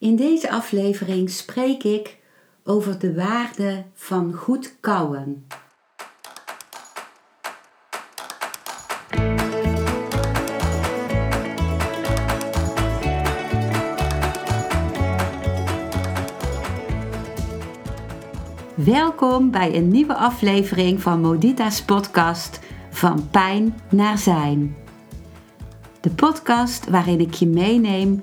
In deze aflevering spreek ik over de waarde van goed kouwen. Welkom bij een nieuwe aflevering van Modita's podcast Van Pijn naar Zijn. De podcast waarin ik je meeneem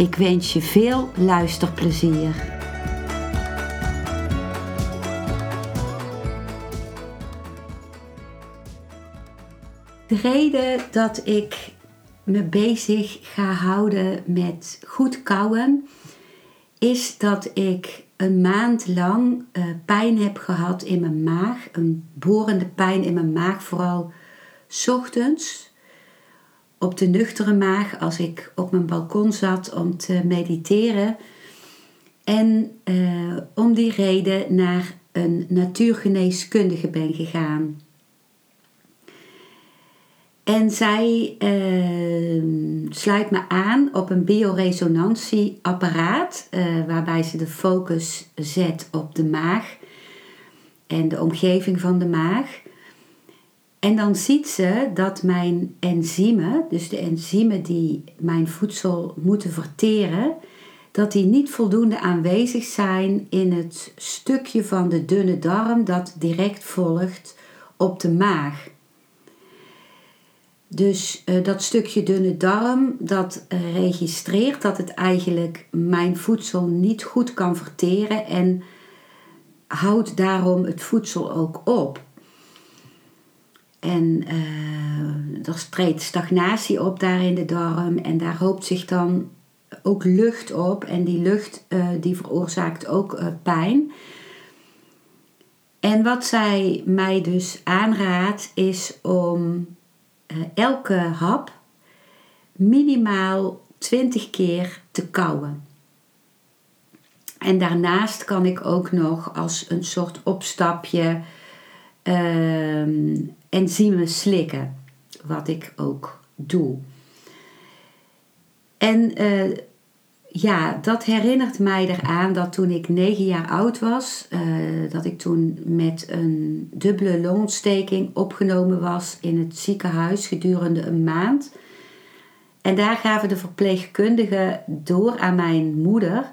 Ik wens je veel luisterplezier. De reden dat ik me bezig ga houden met goed kouwen is dat ik een maand lang uh, pijn heb gehad in mijn maag. Een borende pijn in mijn maag, vooral ochtends op de nuchtere maag als ik op mijn balkon zat om te mediteren. En uh, om die reden naar een natuurgeneeskundige ben gegaan. En zij uh, sluit me aan op een bioresonantieapparaat, uh, waarbij ze de focus zet op de maag en de omgeving van de maag. En dan ziet ze dat mijn enzymen, dus de enzymen die mijn voedsel moeten verteren, dat die niet voldoende aanwezig zijn in het stukje van de dunne darm dat direct volgt op de maag. Dus uh, dat stukje dunne darm dat uh, registreert dat het eigenlijk mijn voedsel niet goed kan verteren en houdt daarom het voedsel ook op. En uh, er treedt stagnatie op daar in de darm en daar hoopt zich dan ook lucht op en die lucht uh, die veroorzaakt ook uh, pijn. En wat zij mij dus aanraadt is om elke hap minimaal 20 keer te kauwen. En daarnaast kan ik ook nog als een soort opstapje uh, enzymen slikken, wat ik ook doe. En uh, ja, dat herinnert mij eraan dat toen ik negen jaar oud was, uh, dat ik toen met een dubbele longontsteking opgenomen was in het ziekenhuis gedurende een maand. En daar gaven de verpleegkundigen door aan mijn moeder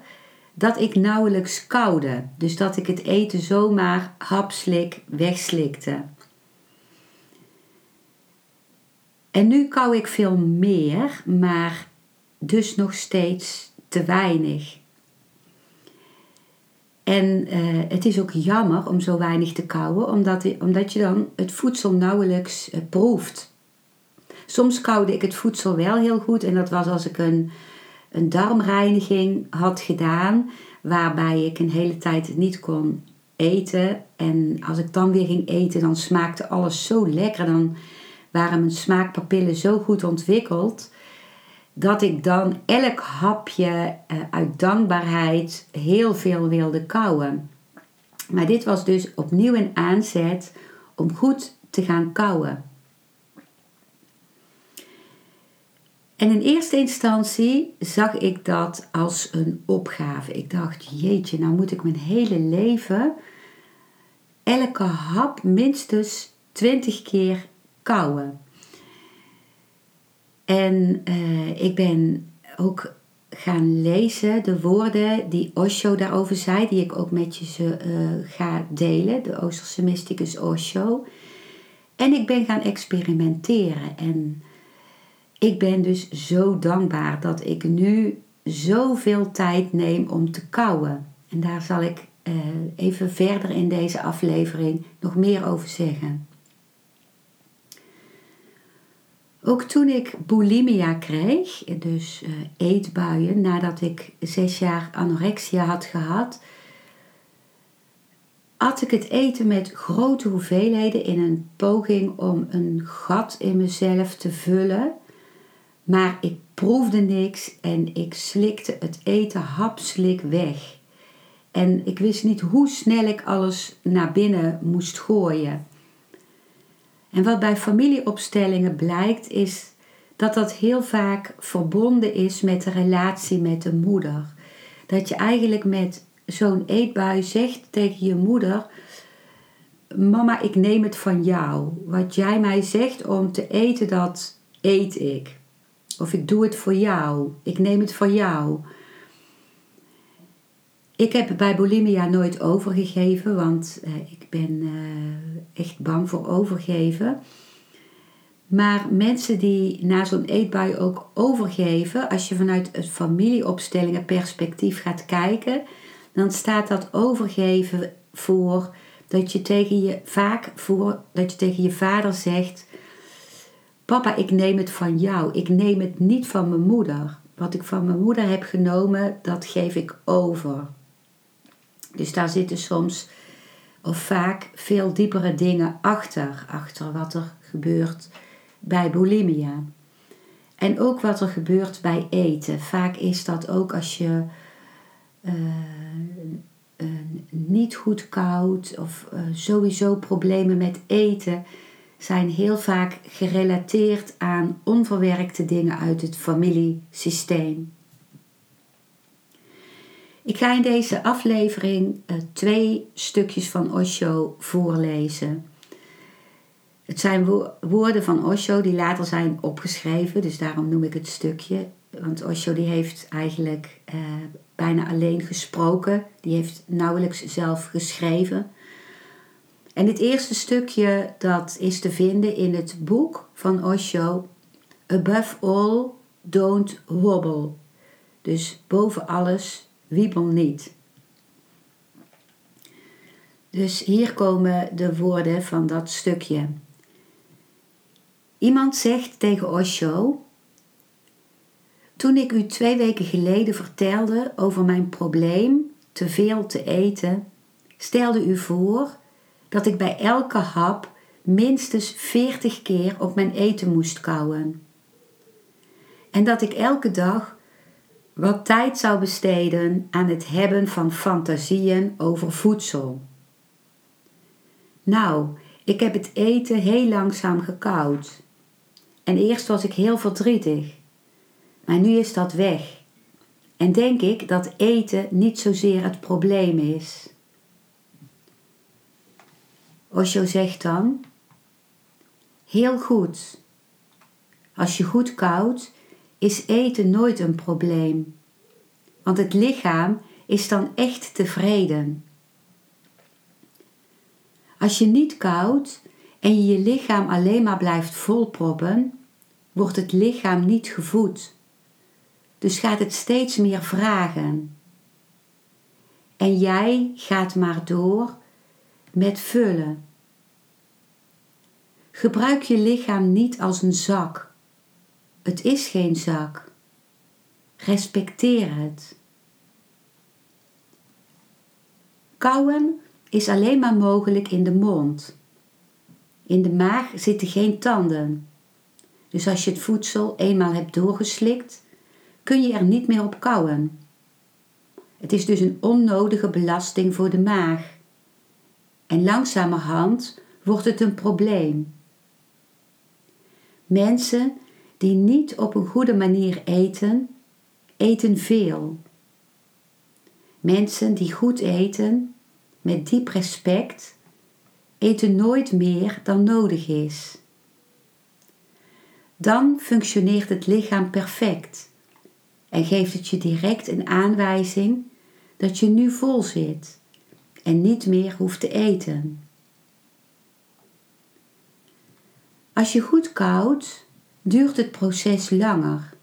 dat ik nauwelijks koude. Dus dat ik het eten zomaar hapslik wegslikte. En nu kou ik veel meer, maar dus nog steeds te weinig. En uh, het is ook jammer om zo weinig te kauwen, omdat, omdat je dan het voedsel nauwelijks uh, proeft. Soms koude ik het voedsel wel heel goed en dat was als ik een, een darmreiniging had gedaan, waarbij ik een hele tijd niet kon eten. En als ik dan weer ging eten, dan smaakte alles zo lekker. Dan waren mijn smaakpapillen zo goed ontwikkeld dat ik dan elk hapje uh, uit dankbaarheid heel veel wilde kauwen. Maar dit was dus opnieuw een aanzet om goed te gaan kauwen. En in eerste instantie zag ik dat als een opgave. Ik dacht, jeetje, nou moet ik mijn hele leven elke hap minstens 20 keer kauwen. En uh, ik ben ook gaan lezen de woorden die Osho daarover zei, die ik ook met je uh, ga delen, de Oosterse mysticus Osho. En ik ben gaan experimenteren. En ik ben dus zo dankbaar dat ik nu zoveel tijd neem om te kouwen. En daar zal ik uh, even verder in deze aflevering nog meer over zeggen. Ook toen ik bulimia kreeg, dus uh, eetbuien, nadat ik zes jaar anorexia had gehad, at ik het eten met grote hoeveelheden in een poging om een gat in mezelf te vullen. Maar ik proefde niks en ik slikte het eten hapslik weg. En ik wist niet hoe snel ik alles naar binnen moest gooien. En wat bij familieopstellingen blijkt is dat dat heel vaak verbonden is met de relatie met de moeder. Dat je eigenlijk met zo'n eetbui zegt tegen je moeder: Mama, ik neem het van jou. Wat jij mij zegt om te eten, dat eet ik. Of ik doe het voor jou. Ik neem het van jou. Ik heb bij bulimia nooit overgegeven, want eh, ik ben eh, echt bang voor overgeven. Maar mensen die na zo'n eetbui ook overgeven, als je vanuit het familieopstellingen perspectief gaat kijken, dan staat dat overgeven voor dat je tegen je vaak voor dat je tegen je vader zegt: Papa, ik neem het van jou. Ik neem het niet van mijn moeder. Wat ik van mijn moeder heb genomen, dat geef ik over. Dus daar zitten soms of vaak veel diepere dingen achter, achter wat er gebeurt bij bulimia. En ook wat er gebeurt bij eten. Vaak is dat ook als je uh, niet goed koud of uh, sowieso problemen met eten zijn heel vaak gerelateerd aan onverwerkte dingen uit het familiesysteem. Ik ga in deze aflevering uh, twee stukjes van Osho voorlezen. Het zijn wo woorden van Osho die later zijn opgeschreven, dus daarom noem ik het stukje. Want Osho die heeft eigenlijk uh, bijna alleen gesproken, die heeft nauwelijks zelf geschreven. En dit eerste stukje dat is te vinden in het boek van Osho, Above All, Don't Wobble. Dus boven alles wiebel niet. Dus hier komen de woorden van dat stukje. Iemand zegt tegen Osho: Toen ik u twee weken geleden vertelde over mijn probleem te veel te eten, stelde u voor dat ik bij elke hap minstens 40 keer op mijn eten moest kauwen. En dat ik elke dag wat tijd zou besteden aan het hebben van fantasieën over voedsel. Nou, ik heb het eten heel langzaam gekoud. En eerst was ik heel verdrietig. Maar nu is dat weg. En denk ik dat eten niet zozeer het probleem is. Osho zegt dan: Heel goed. Als je goed koudt, is eten nooit een probleem. Want het lichaam is dan echt tevreden. Als je niet koudt en je je lichaam alleen maar blijft volproppen, wordt het lichaam niet gevoed. Dus gaat het steeds meer vragen. En jij gaat maar door met vullen. Gebruik je lichaam niet als een zak het is geen zak. Respecteer het. Kauwen is alleen maar mogelijk in de mond. In de maag zitten geen tanden. Dus als je het voedsel eenmaal hebt doorgeslikt, kun je er niet meer op kauwen. Het is dus een onnodige belasting voor de maag. En langzamerhand wordt het een probleem. Mensen die niet op een goede manier eten, eten veel. Mensen die goed eten, met diep respect, eten nooit meer dan nodig is. Dan functioneert het lichaam perfect en geeft het je direct een aanwijzing dat je nu vol zit en niet meer hoeft te eten. Als je goed koudt, duurt het proces langer.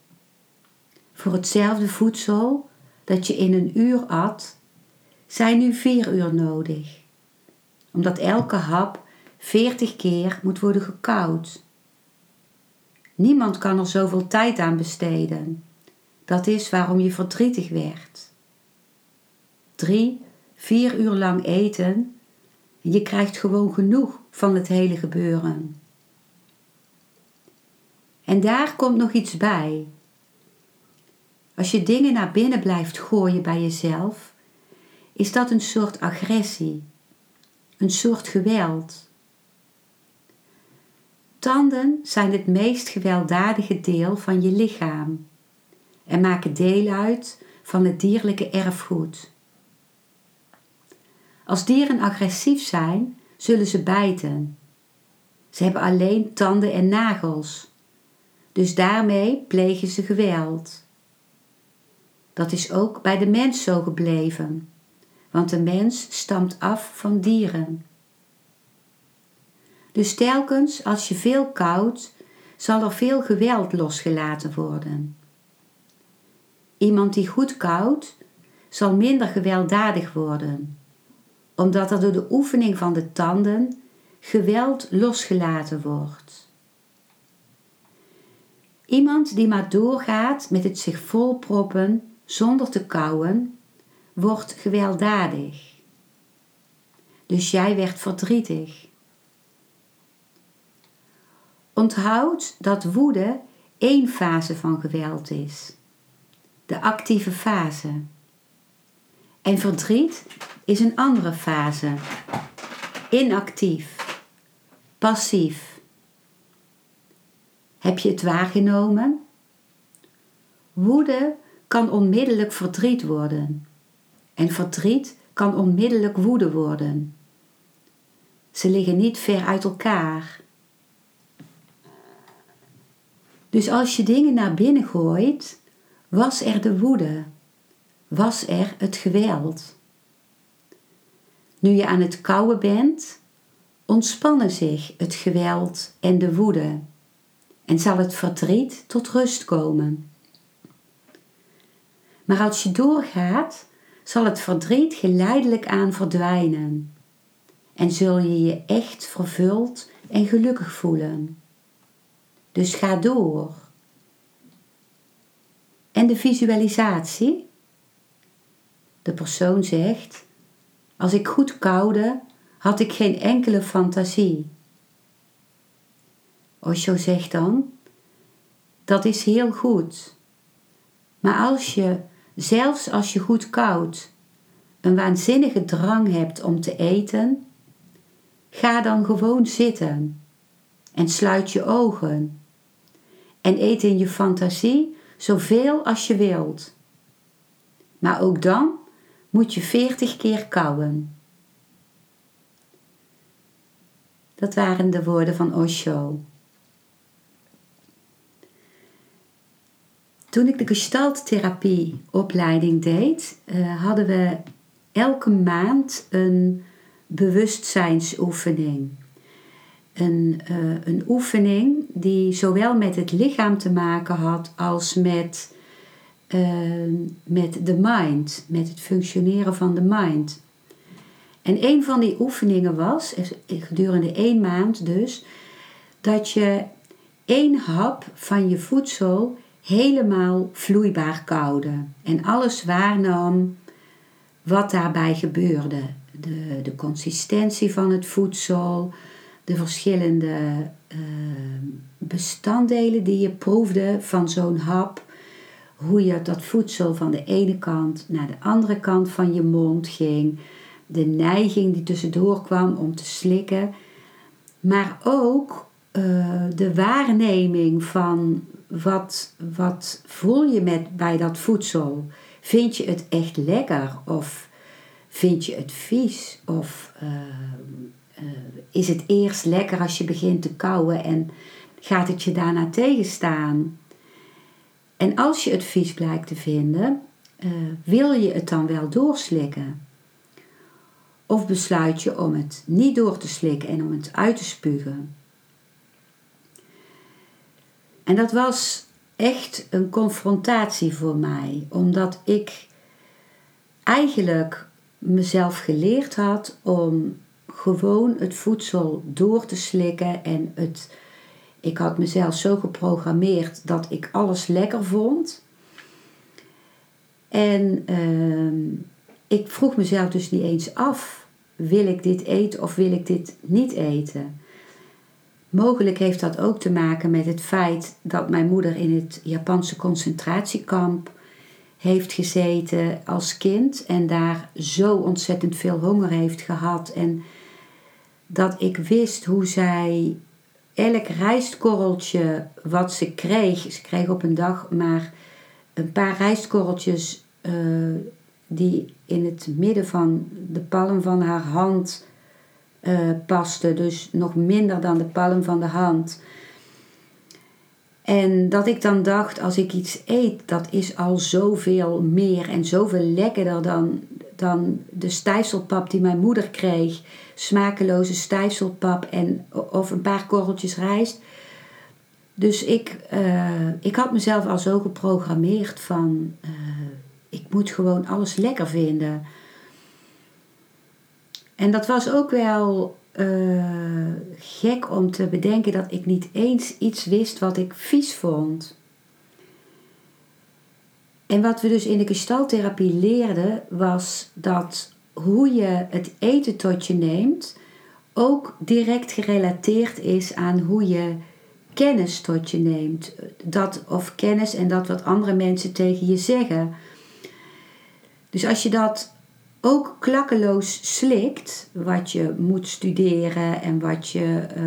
Voor hetzelfde voedsel dat je in een uur at, zijn nu vier uur nodig, omdat elke hap 40 keer moet worden gekoud. Niemand kan er zoveel tijd aan besteden. Dat is waarom je verdrietig werd. Drie, vier uur lang eten en je krijgt gewoon genoeg van het hele gebeuren. En daar komt nog iets bij. Als je dingen naar binnen blijft gooien bij jezelf, is dat een soort agressie, een soort geweld. Tanden zijn het meest gewelddadige deel van je lichaam en maken deel uit van het dierlijke erfgoed. Als dieren agressief zijn, zullen ze bijten. Ze hebben alleen tanden en nagels, dus daarmee plegen ze geweld. Dat is ook bij de mens zo gebleven, want de mens stamt af van dieren. Dus telkens als je veel koudt, zal er veel geweld losgelaten worden. Iemand die goed koudt, zal minder gewelddadig worden, omdat er door de oefening van de tanden geweld losgelaten wordt. Iemand die maar doorgaat met het zich volproppen zonder te kauwen, wordt gewelddadig. Dus jij werd verdrietig. Onthoud dat woede één fase van geweld is, de actieve fase. En verdriet is een andere fase, inactief, passief. Heb je het waargenomen? Woede kan onmiddellijk verdriet worden. En verdriet kan onmiddellijk woede worden. Ze liggen niet ver uit elkaar. Dus als je dingen naar binnen gooit, was er de woede, was er het geweld. Nu je aan het kouwen bent, ontspannen zich het geweld en de woede en zal het verdriet tot rust komen. Maar als je doorgaat, zal het verdriet geleidelijk aan verdwijnen en zul je je echt vervuld en gelukkig voelen. Dus ga door. En de visualisatie? De persoon zegt: Als ik goed koude, had ik geen enkele fantasie. Osho zegt dan: Dat is heel goed. Maar als je Zelfs als je goed koud een waanzinnige drang hebt om te eten, ga dan gewoon zitten en sluit je ogen en eet in je fantasie zoveel als je wilt. Maar ook dan moet je veertig keer kauwen. Dat waren de woorden van Osho. Toen ik de gestalttherapie opleiding deed, uh, hadden we elke maand een bewustzijnsoefening. Een, uh, een oefening die zowel met het lichaam te maken had als met, uh, met de mind, met het functioneren van de mind. En een van die oefeningen was, gedurende één maand dus, dat je één hap van je voedsel helemaal vloeibaar koude. En alles waarnam wat daarbij gebeurde. De, de consistentie van het voedsel, de verschillende uh, bestanddelen die je proefde van zo'n hap, hoe je dat voedsel van de ene kant naar de andere kant van je mond ging, de neiging die tussendoor kwam om te slikken, maar ook uh, de waarneming van wat, wat voel je met, bij dat voedsel? Vind je het echt lekker of vind je het vies? Of uh, uh, is het eerst lekker als je begint te kauwen en gaat het je daarna tegenstaan? En als je het vies blijkt te vinden, uh, wil je het dan wel doorslikken? Of besluit je om het niet door te slikken en om het uit te spugen? En dat was echt een confrontatie voor mij, omdat ik eigenlijk mezelf geleerd had om gewoon het voedsel door te slikken en het ik had mezelf zo geprogrammeerd dat ik alles lekker vond. En ehm, ik vroeg mezelf dus niet eens af: wil ik dit eten of wil ik dit niet eten? Mogelijk heeft dat ook te maken met het feit dat mijn moeder in het Japanse concentratiekamp heeft gezeten als kind en daar zo ontzettend veel honger heeft gehad. En dat ik wist hoe zij elk rijstkorreltje wat ze kreeg, ze kreeg op een dag maar een paar rijstkorreltjes uh, die in het midden van de palm van haar hand uh, paste, dus nog minder dan de palm van de hand. En dat ik dan dacht, als ik iets eet, dat is al zoveel meer en zoveel lekkerder dan, dan de stijfselpap die mijn moeder kreeg. Smakeloze stijfselpap en, of een paar korreltjes rijst. Dus ik, uh, ik had mezelf al zo geprogrammeerd van, uh, ik moet gewoon alles lekker vinden. En dat was ook wel uh, gek om te bedenken dat ik niet eens iets wist wat ik vies vond. En wat we dus in de gestaltherapie leerden was dat hoe je het eten tot je neemt ook direct gerelateerd is aan hoe je kennis tot je neemt. Dat of kennis en dat wat andere mensen tegen je zeggen. Dus als je dat ook klakkeloos slikt, wat je moet studeren en wat je. Uh,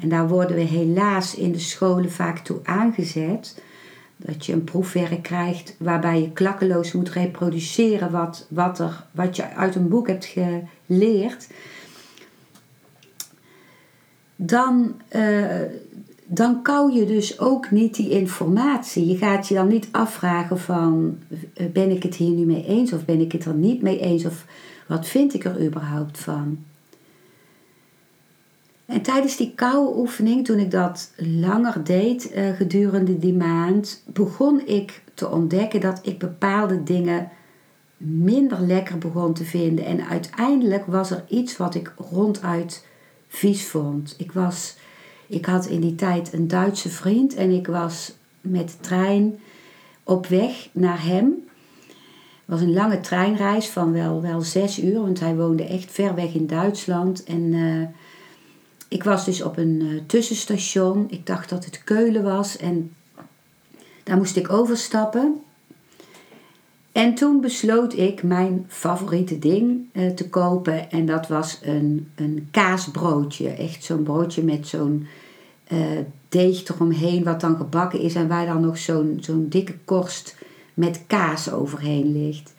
en daar worden we helaas in de scholen vaak toe aangezet. Dat je een proefwerk krijgt waarbij je klakkeloos moet reproduceren wat, wat, er, wat je uit een boek hebt geleerd. Dan, uh, dan kou je dus ook niet die informatie. Je gaat je dan niet afvragen van eh, ben ik het hier nu mee eens of ben ik het er niet mee eens of wat vind ik er überhaupt van. En tijdens die koude oefening, toen ik dat langer deed uh, gedurende die maand, begon ik te ontdekken dat ik bepaalde dingen minder lekker begon te vinden. En uiteindelijk was er iets wat ik ronduit vies vond. Ik was ik had in die tijd een Duitse vriend en ik was met de trein op weg naar hem. Het was een lange treinreis van wel, wel zes uur, want hij woonde echt ver weg in Duitsland. En uh, ik was dus op een uh, tussenstation. Ik dacht dat het Keulen was en daar moest ik overstappen. En toen besloot ik mijn favoriete ding uh, te kopen. En dat was een, een kaasbroodje. Echt zo'n broodje met zo'n deeg eromheen wat dan gebakken is en waar dan nog zo'n zo'n dikke korst met kaas overheen ligt.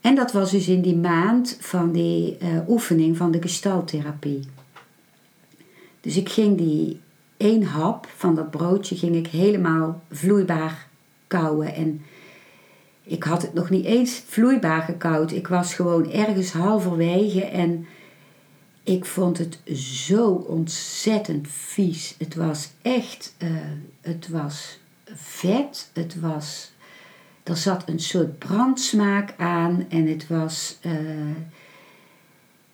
En dat was dus in die maand van die uh, oefening van de gestaltherapie. Dus ik ging die één hap van dat broodje ging ik helemaal vloeibaar kouwen. En ik had het nog niet eens vloeibaar gekauwd. Ik was gewoon ergens halverwege en ik vond het zo ontzettend vies. Het was echt, uh, het was vet, het was, er zat een soort brandsmaak aan en het was, uh,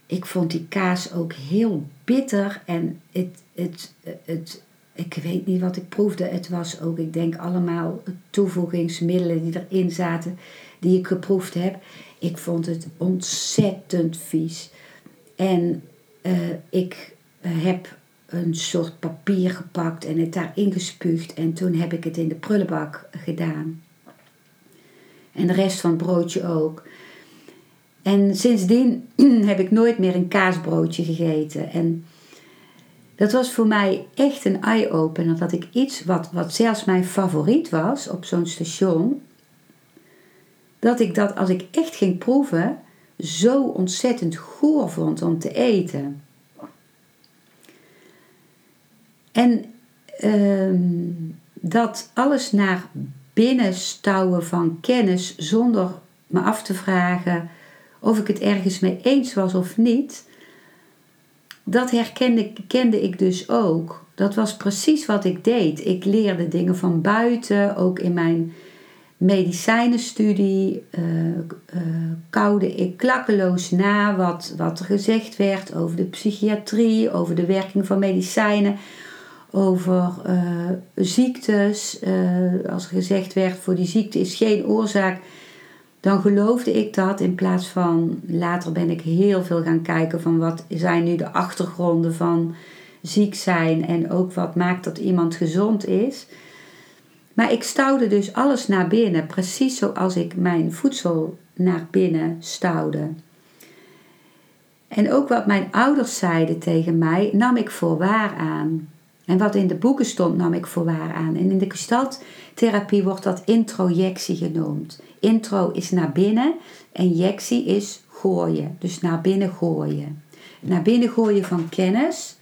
ik vond die kaas ook heel bitter en het, het, het, ik weet niet wat ik proefde. Het was ook, ik denk, allemaal toevoegingsmiddelen die erin zaten, die ik geproefd heb. Ik vond het ontzettend vies. En uh, ik uh, heb een soort papier gepakt en het daarin gespuugd. En toen heb ik het in de prullenbak gedaan. En de rest van het broodje ook. En sindsdien heb ik nooit meer een kaasbroodje gegeten. En dat was voor mij echt een eye-opener. Dat ik iets wat, wat zelfs mijn favoriet was op zo'n station. Dat ik dat als ik echt ging proeven, zo ontzettend goor vond om te eten. En ehm, dat alles naar binnen stouwen van kennis zonder me af te vragen of ik het ergens mee eens was of niet, dat herkende kende ik dus ook. Dat was precies wat ik deed. Ik leerde dingen van buiten, ook in mijn medicijnenstudie uh, koude ik klakkeloos na wat, wat er gezegd werd over de psychiatrie, over de werking van medicijnen, over uh, ziektes. Als er gezegd werd voor die ziekte is geen oorzaak, dan geloofde ik dat in plaats van later ben ik heel veel gaan kijken van wat zijn nu de achtergronden van ziek zijn en ook wat maakt dat iemand gezond is. Maar ik stouwde dus alles naar binnen, precies zoals ik mijn voedsel naar binnen stouwde. En ook wat mijn ouders zeiden tegen mij, nam ik voor waar aan. En wat in de boeken stond, nam ik voor waar aan. En in de gestalttherapie wordt dat introjectie genoemd. Intro is naar binnen en jectie is gooien. Dus naar binnen gooien. Naar binnen gooien van kennis.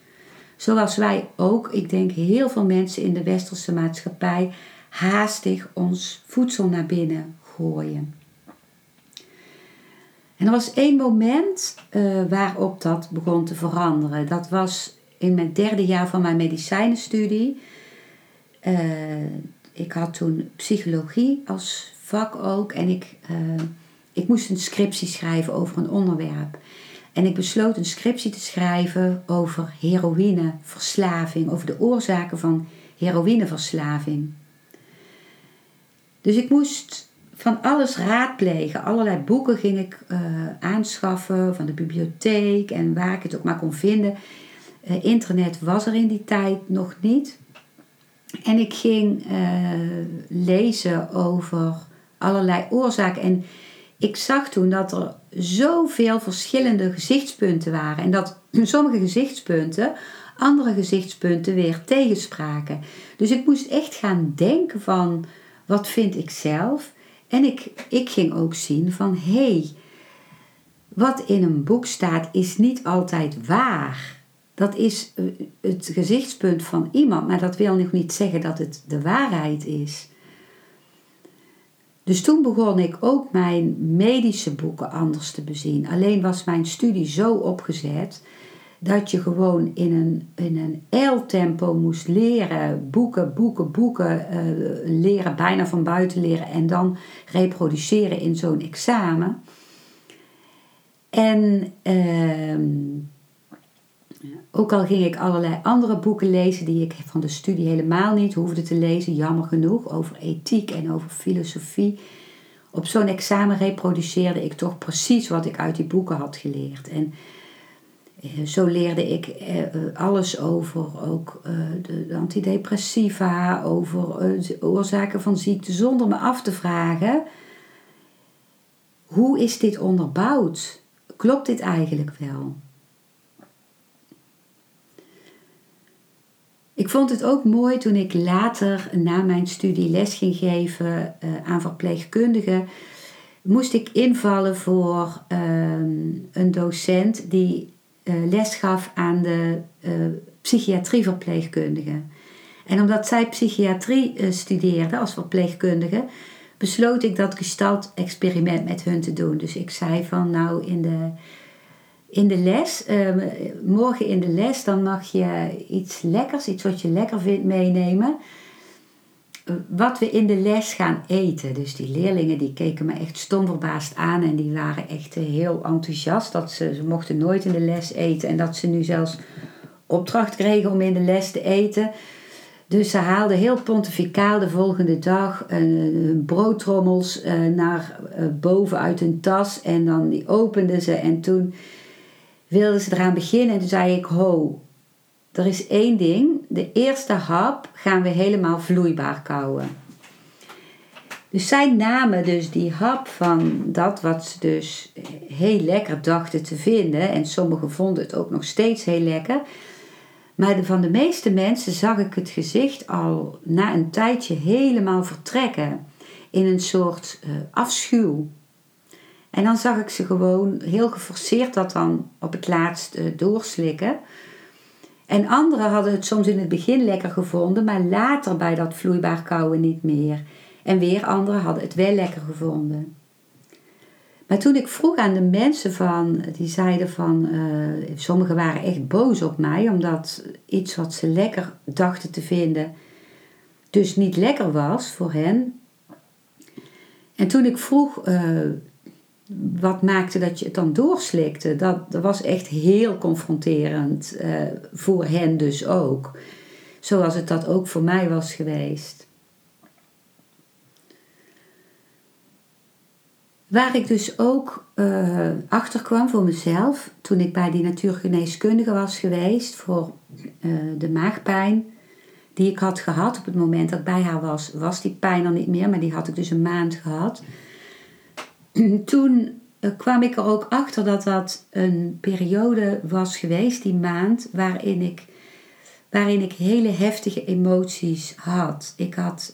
Zoals wij ook, ik denk heel veel mensen in de westerse maatschappij, haastig ons voedsel naar binnen gooien. En er was één moment uh, waarop dat begon te veranderen. Dat was in mijn derde jaar van mijn medicijnenstudie. Uh, ik had toen psychologie als vak ook. En ik, uh, ik moest een scriptie schrijven over een onderwerp. En ik besloot een scriptie te schrijven over heroïneverslaving. Over de oorzaken van heroïneverslaving. Dus ik moest van alles raadplegen. Allerlei boeken ging ik uh, aanschaffen van de bibliotheek en waar ik het ook maar kon vinden. Uh, internet was er in die tijd nog niet. En ik ging uh, lezen over allerlei oorzaken. En ik zag toen dat er zoveel verschillende gezichtspunten waren. En dat sommige gezichtspunten andere gezichtspunten weer tegenspraken. Dus ik moest echt gaan denken van wat vind ik zelf? En ik, ik ging ook zien van hé, hey, wat in een boek staat is niet altijd waar. Dat is eh, het gezichtspunt van iemand, maar dat wil nog niet zeggen dat het de waarheid is. Dus toen begon ik ook mijn medische boeken anders te bezien. Alleen was mijn studie zo opgezet dat je gewoon in een, in een eiltempo moest leren, boeken, boeken, boeken, uh, leren, bijna van buiten leren en dan reproduceren in zo'n examen. En uh, ook al ging ik allerlei andere boeken lezen die ik van de studie helemaal niet hoefde te lezen, jammer genoeg, over ethiek en over filosofie. Op zo'n examen reproduceerde ik toch precies wat ik uit die boeken had geleerd. En eh, zo leerde ik eh, eh, alles over ook de antidepressiva, over oorzaken van ziekte, zonder me af te vragen: hoe is dit onderbouwd? Klopt dit eigenlijk wel? Ik vond het ook mooi toen ik later na mijn studie les ging geven aan verpleegkundigen. Moest ik invallen voor ehm, een docent die les gaf aan de uh, psychiatrieverpleegkundige. En omdat zij psychiatrie uh, studeerde als verpleegkundige, besloot ik dat gestalt-experiment met hun te doen. Dus ik zei van nou in de, in de les, ehm, morgen in de les, dan mag je iets lekkers, iets wat je lekker vindt meenemen wat we in de les gaan eten. Dus die leerlingen die keken me echt stom verbaasd aan en die waren echt eh, heel enthousiast dat ze, ze mochten nooit in de les eten en dat ze nu zelfs opdracht kregen om in de les te eten. Dus ze haalden heel pontificaal de volgende dag uh, broodtrommels uh, naar boven uit hun tas en dan die openden ze en toen wilden ze eraan beginnen en toen zei ik ho, er is één ding. De eerste hap gaan we helemaal vloeibaar kouwen. Dus zij namen dus die hap van dat wat ze dus heel lekker dachten te vinden. En sommigen vonden het ook nog steeds heel lekker. Maar van de meeste mensen zag ik het gezicht al na een tijdje helemaal vertrekken. In een soort uh, afschuw. En dan zag ik ze gewoon heel geforceerd dat dan op het laatst uh, doorslikken. En anderen hadden het soms in het begin lekker gevonden, maar later bij dat vloeibaar kouwen niet meer. En weer anderen hadden het wel lekker gevonden. Maar toen ik vroeg aan de mensen van, die zeiden van, uh, sommigen waren echt boos op mij, omdat iets wat ze lekker dachten te vinden, dus niet lekker was voor hen. En toen ik vroeg, uh, wat maakte dat je het dan doorslikte, dat, dat was echt heel confronterend uh, voor hen dus ook. Zoals het dat ook voor mij was geweest. Waar ik dus ook uh, achter kwam voor mezelf, toen ik bij die natuurgeneeskundige was geweest voor uh, de maagpijn die ik had gehad op het moment dat ik bij haar was, was die pijn er niet meer, maar die had ik dus een maand gehad. Toen uh, kwam ik er ook achter dat dat een periode was geweest, die maand, waarin ik, waarin ik hele heftige emoties had. Ik had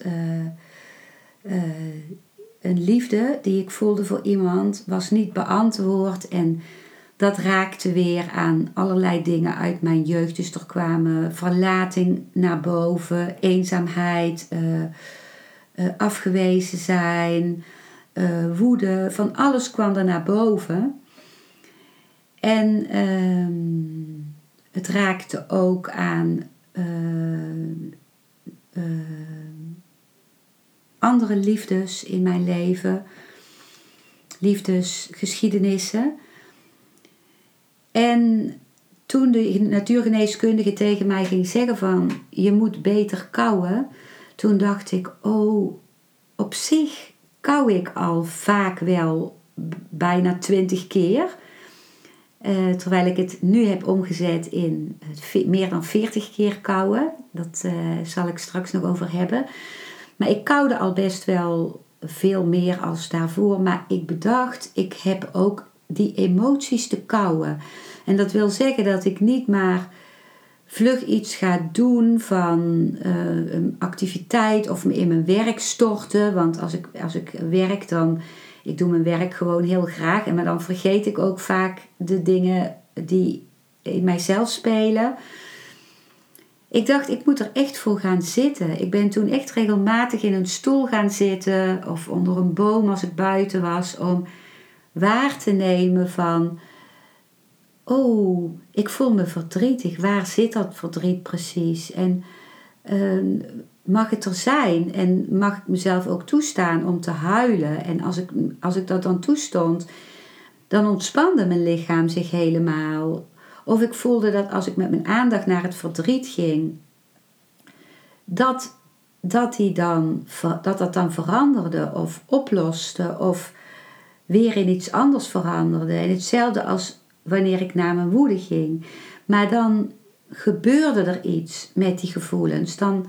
een liefde die ik voelde voor iemand was niet beantwoord en dat raakte weer aan allerlei dingen uit mijn jeugd. Dus er kwamen verlating naar boven, eenzaamheid, afgewezen zijn, uh, woede, van alles kwam er naar boven. En ehm, het raakte ook aan andere liefdes in mijn leven, liefdesgeschiedenissen. En toen de natuurgeneeskundige tegen mij ging zeggen van je moet beter kouwen, toen dacht ik, oh, op zich kou ik al vaak wel bijna twintig keer. Uh, terwijl ik het nu heb omgezet in meer dan 40 keer kouwen. Dat uh, zal ik straks nog over hebben. Maar ik koude al best wel veel meer als daarvoor. Maar ik bedacht, ik heb ook die emoties te kouwen. En dat wil zeggen dat ik niet maar vlug iets ga doen van uh, een activiteit of me in mijn werk storten. Want als ik, als ik werk, dan. Ik doe mijn werk gewoon heel graag. En maar dan vergeet ik ook vaak de dingen die in mijzelf spelen. Ik dacht, ik moet er echt voor gaan zitten. Ik ben toen echt regelmatig in een stoel gaan zitten of onder een boom als ik buiten was om waar te nemen van, oh, ik voel me verdrietig. Waar zit dat verdriet precies? En ehm, mag het er zijn? En mag ik mezelf ook toestaan om te huilen? En als ik, als ik dat dan toestond, dan ontspande mijn lichaam zich helemaal. Of ik voelde dat als ik met mijn aandacht naar het verdriet ging, dat dat, die dan, dat dat dan veranderde of oploste of weer in iets anders veranderde. En hetzelfde als wanneer ik naar mijn woede ging. Maar dan gebeurde er iets met die gevoelens. Dan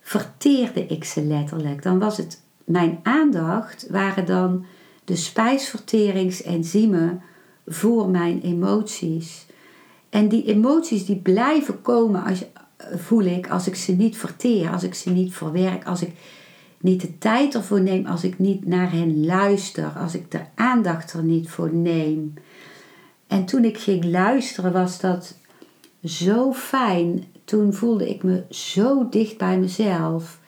verteerde ik ze letterlijk. Dan was het mijn aandacht, waren dan de spijsverteringsenzymen voor mijn emoties. En die emoties die blijven komen, als, voel ik, als ik ze niet verteer, als ik ze niet verwerk, als ik niet de tijd ervoor neem, als ik niet naar hen luister, als ik de aandacht er niet voor neem. En toen ik ging luisteren was dat zo fijn. Toen voelde ik me zo dicht bij mezelf.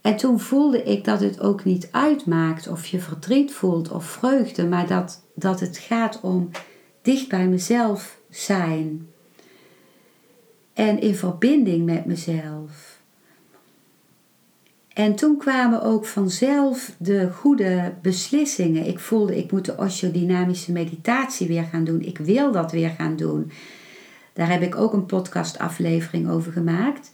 En toen voelde ik dat het ook niet uitmaakt of je verdriet voelt of vreugde, maar dat, dat het gaat om dicht bij mezelf zijn. En in verbinding met mezelf. En toen kwamen ook vanzelf de goede beslissingen. Ik voelde, ik moet de osteodynamische meditatie weer gaan doen. Ik wil dat weer gaan doen. Daar heb ik ook een podcastaflevering over gemaakt.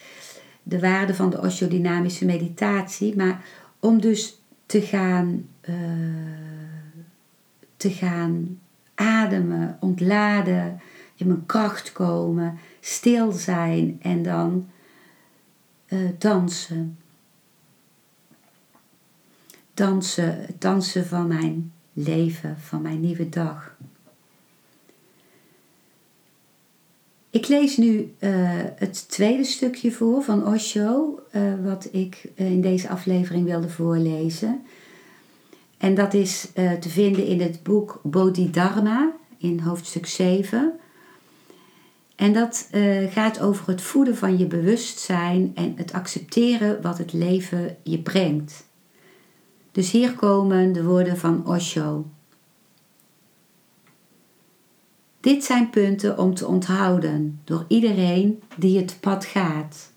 De waarde van de osteodynamische meditatie. Maar om dus te gaan, uh, te gaan ademen, ontladen, in mijn kracht komen, stil zijn en dan uh, dansen. Dansen, het dansen van mijn leven, van mijn nieuwe dag. Ik lees nu uh, het tweede stukje voor van Osho, uh, wat ik in deze aflevering wilde voorlezen. En dat is te vinden in het boek Bodhidharma in hoofdstuk 7. En dat gaat over het voeden van je bewustzijn en het accepteren wat het leven je brengt. Dus hier komen de woorden van Osho. Dit zijn punten om te onthouden door iedereen die het pad gaat.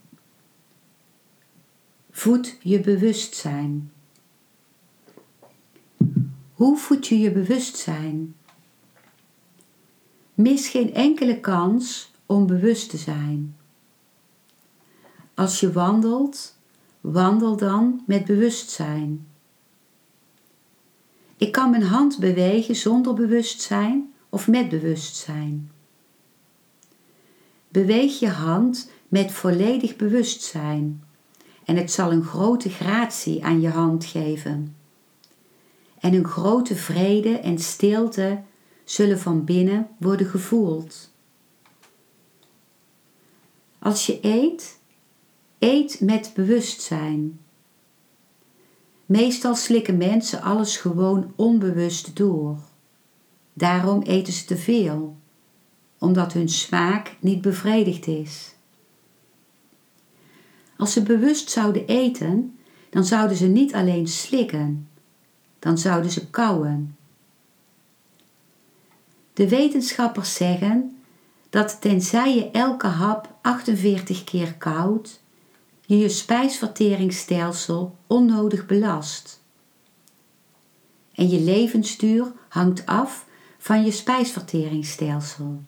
Voed je bewustzijn. Hoe voed je je bewustzijn? Mis geen enkele kans om bewust te zijn. Als je wandelt, wandel dan met bewustzijn. Ik kan mijn hand bewegen zonder bewustzijn of met bewustzijn. Beweeg je hand met volledig bewustzijn en het zal een grote gratie aan je hand geven. En een grote vrede en stilte zullen van binnen worden gevoeld. Als je eet, eet met bewustzijn. Meestal slikken mensen alles gewoon onbewust door. Daarom eten ze te veel, omdat hun smaak niet bevredigd is. Als ze bewust zouden eten, dan zouden ze niet alleen slikken, dan zouden ze kauwen. De wetenschappers zeggen dat tenzij je elke hap 48 keer koudt, je je spijsverteringsstelsel onnodig belast. En je levensduur hangt af van je spijsverteringsstelsel.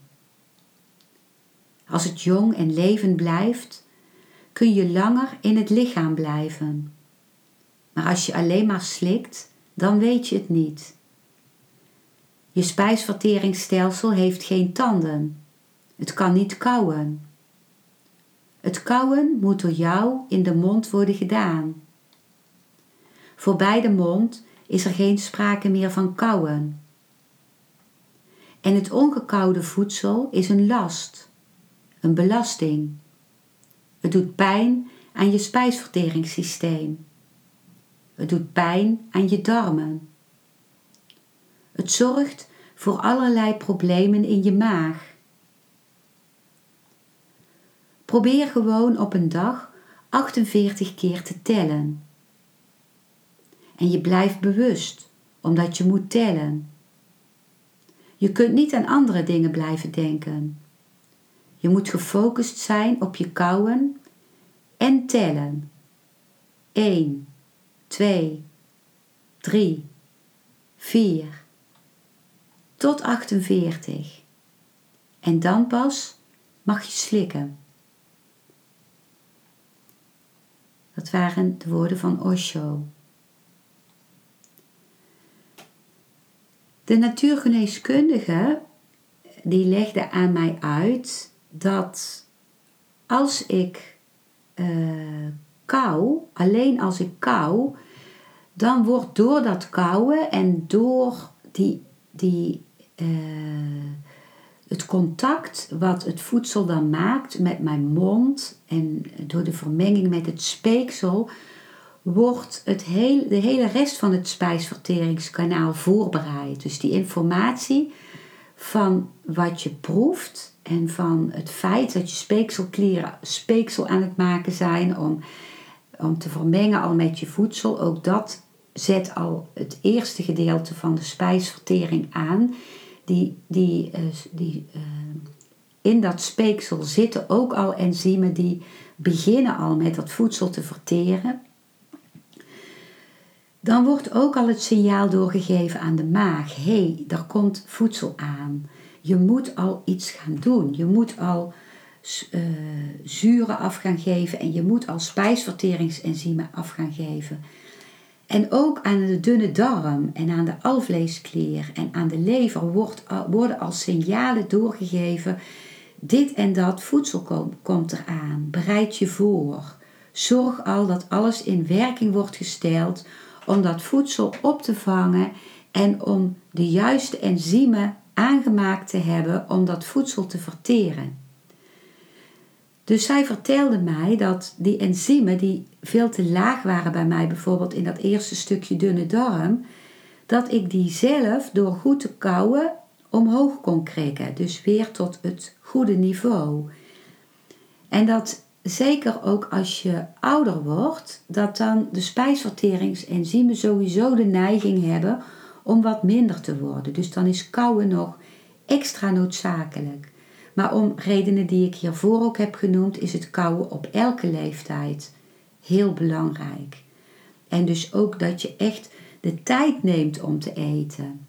Als het jong en levend blijft, kun je langer in het lichaam blijven. Maar als je alleen maar slikt, dan weet je het niet. Je spijsverteringsstelsel heeft geen tanden. Het kan niet kauwen. Het kauwen moet door jou in de mond worden gedaan. Voorbij de mond is er geen sprake meer van kauwen. En het ongekoude voedsel is een last, een belasting. Het doet pijn aan je spijsverteringssysteem. Het doet pijn aan je darmen. Het zorgt voor allerlei problemen in je maag. Probeer gewoon op een dag 48 keer te tellen. En je blijft bewust, omdat je moet tellen. Je kunt niet aan andere dingen blijven denken. Je moet gefocust zijn op je kauwen en tellen. 1, 2, 3, 4, tot 48. En dan pas mag je slikken. Dat waren de woorden van Osho. De natuurgeneeskundige die legde aan mij uit dat als ik uh, kou, alleen als ik kou, dan wordt door dat kouwen en door die, die, uh, het contact wat het voedsel dan maakt met mijn mond en door de vermenging met het speeksel, wordt het heel, de hele rest van het spijsverteringskanaal voorbereid. Dus die informatie van wat je proeft en van het feit dat je speekselklieren speeksel aan het maken zijn om, om te vermengen al met je voedsel, ook dat zet al het eerste gedeelte van de spijsvertering aan. Die, die, uh, die, uh, in dat speeksel zitten ook al enzymen die beginnen al met dat voedsel te verteren. Dan wordt ook al het signaal doorgegeven aan de maag: hé, hey, daar komt voedsel aan. Je moet al iets gaan doen. Je moet al uh, zuren af gaan geven en je moet al spijsverteringsenzymen af gaan geven. En ook aan de dunne darm en aan de alvleesklier en aan de lever wordt, worden al signalen doorgegeven. Dit en dat voedsel komt eraan. Bereid je voor. Zorg al dat alles in werking wordt gesteld om dat voedsel op te vangen en om de juiste enzymen aangemaakt te hebben om dat voedsel te verteren. Dus zij vertelde mij dat die enzymen die veel te laag waren bij mij, bijvoorbeeld in dat eerste stukje dunne darm, dat ik die zelf door goed te kouwen omhoog kon krikken. Dus weer tot het goede niveau. En dat zeker ook als je ouder wordt, dat dan de spijsverteringsenzymen sowieso de neiging hebben om wat minder te worden. Dus dan is kouwen nog extra noodzakelijk. Maar om redenen die ik hiervoor ook heb genoemd, is het kouwen op elke leeftijd heel belangrijk. En dus ook dat je echt de tijd neemt om te eten.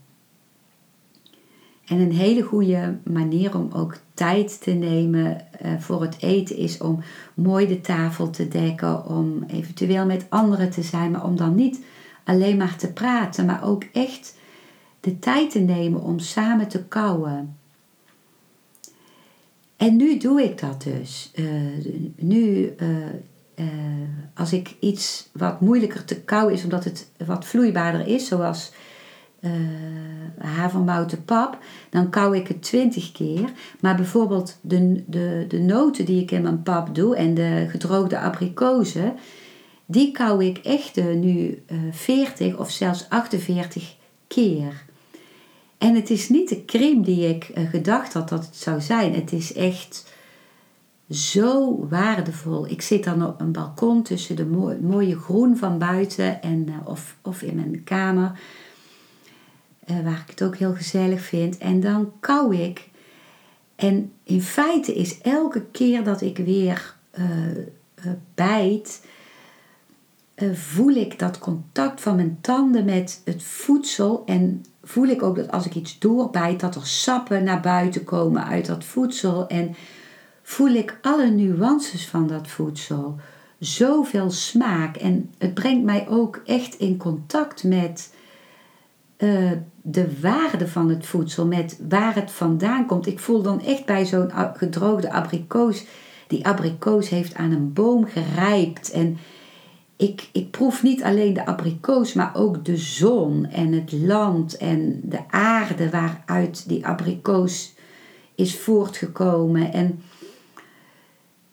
En een hele goede manier om ook tijd te nemen eh, voor het eten is om mooi de tafel te dekken, om eventueel met anderen te zijn, maar om dan niet alleen maar te praten, maar ook echt de tijd te nemen om samen te kouwen. En nu doe ik dat dus. Eh, nu, uh, als ik iets wat moeilijker te kauwen is, omdat het wat vloeibaarder is, zoals havermouten pap, dan kauw ik het 20 keer. Maar bijvoorbeeld de, de, de noten die ik in mijn pap doe en de gedroogde abrikozen, die kauw ik echt nu uh, 40 of zelfs 48 keer. En het is niet de crème die ik uh, gedacht had dat het zou zijn. Het is echt zo waardevol. Ik zit dan op een balkon tussen de mooie, groen van buiten en, uh, of, of in mijn kamer. Uh, waar ik het ook heel gezellig vind. En dan kauw ik. En in feite is elke keer dat ik weer bijt, voel ik dat contact van mijn tanden met het voedsel. En voel ik ook dat als ik iets doorbijt, dat er sappen naar buiten komen uit dat voedsel. En voel ik alle nuances van dat voedsel. Zoveel smaak. En het brengt mij ook echt in contact met uh, de waarde van het voedsel, met waar het vandaan komt. Ik voel dan echt bij zo'n gedroogde abrikoos. Die abrikoos heeft aan een boom gerijpt. En ik, ik proef niet alleen de abrikoos, maar ook de zon en het land en de aarde waaruit die abrikoos is voortgekomen. En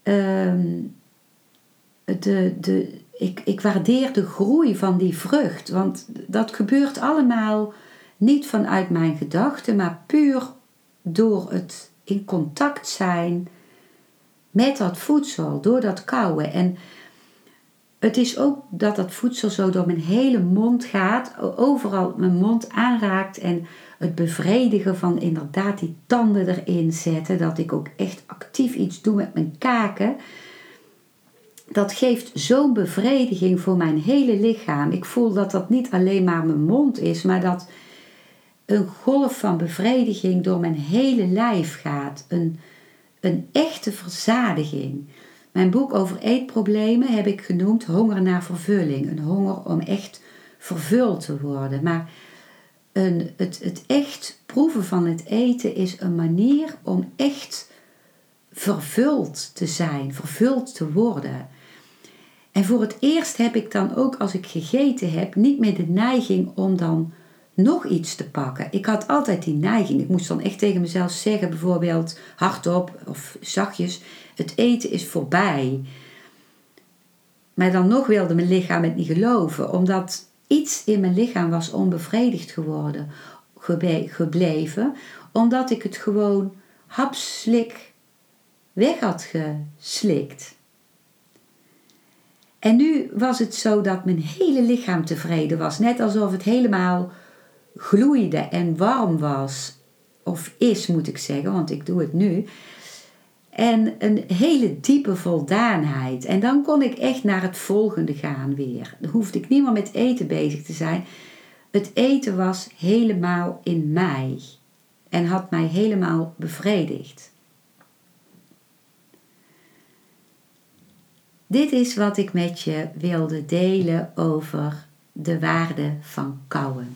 uh, de, de, ik, ik waardeer de groei van die vrucht, want dat gebeurt allemaal niet vanuit mijn gedachten, maar puur door het in contact zijn met dat voedsel, door dat kauwen. En het is ook dat dat voedsel zo door mijn hele mond gaat, overal mijn mond aanraakt en het bevredigen van inderdaad die tanden erin zetten, dat ik ook echt actief iets doe met mijn kaken. Dat geeft zo'n bevrediging voor mijn hele lichaam. Ik voel dat dat niet alleen maar mijn mond is, maar dat een golf van bevrediging door mijn hele lijf gaat. Een, een echte verzadiging. Mijn boek over eetproblemen heb ik genoemd Honger naar vervulling. Een honger om echt vervuld te worden. Maar een, het, het echt proeven van het eten is een manier om echt vervuld te zijn, vervuld te worden. En voor het eerst heb ik dan ook als ik gegeten heb niet meer de neiging om dan nog iets te pakken. Ik had altijd die neiging. Ik moest dan echt tegen mezelf zeggen, bijvoorbeeld hardop of zachtjes: het eten is voorbij. Maar dan nog wilde mijn lichaam het niet geloven, omdat iets in mijn lichaam was onbevredigd geworden, gebleven, omdat ik het gewoon hapslik weg had geslikt. En nu was het zo dat mijn hele lichaam tevreden was, net alsof het helemaal gloeide en warm was, of is moet ik zeggen, want ik doe het nu. En een hele diepe voldaanheid. En dan kon ik echt naar het volgende gaan weer. Dan hoefde ik niet meer met eten bezig te zijn. Het eten was helemaal in mij en had mij helemaal bevredigd. Dit is wat ik met je wilde delen over de waarde van kouwen.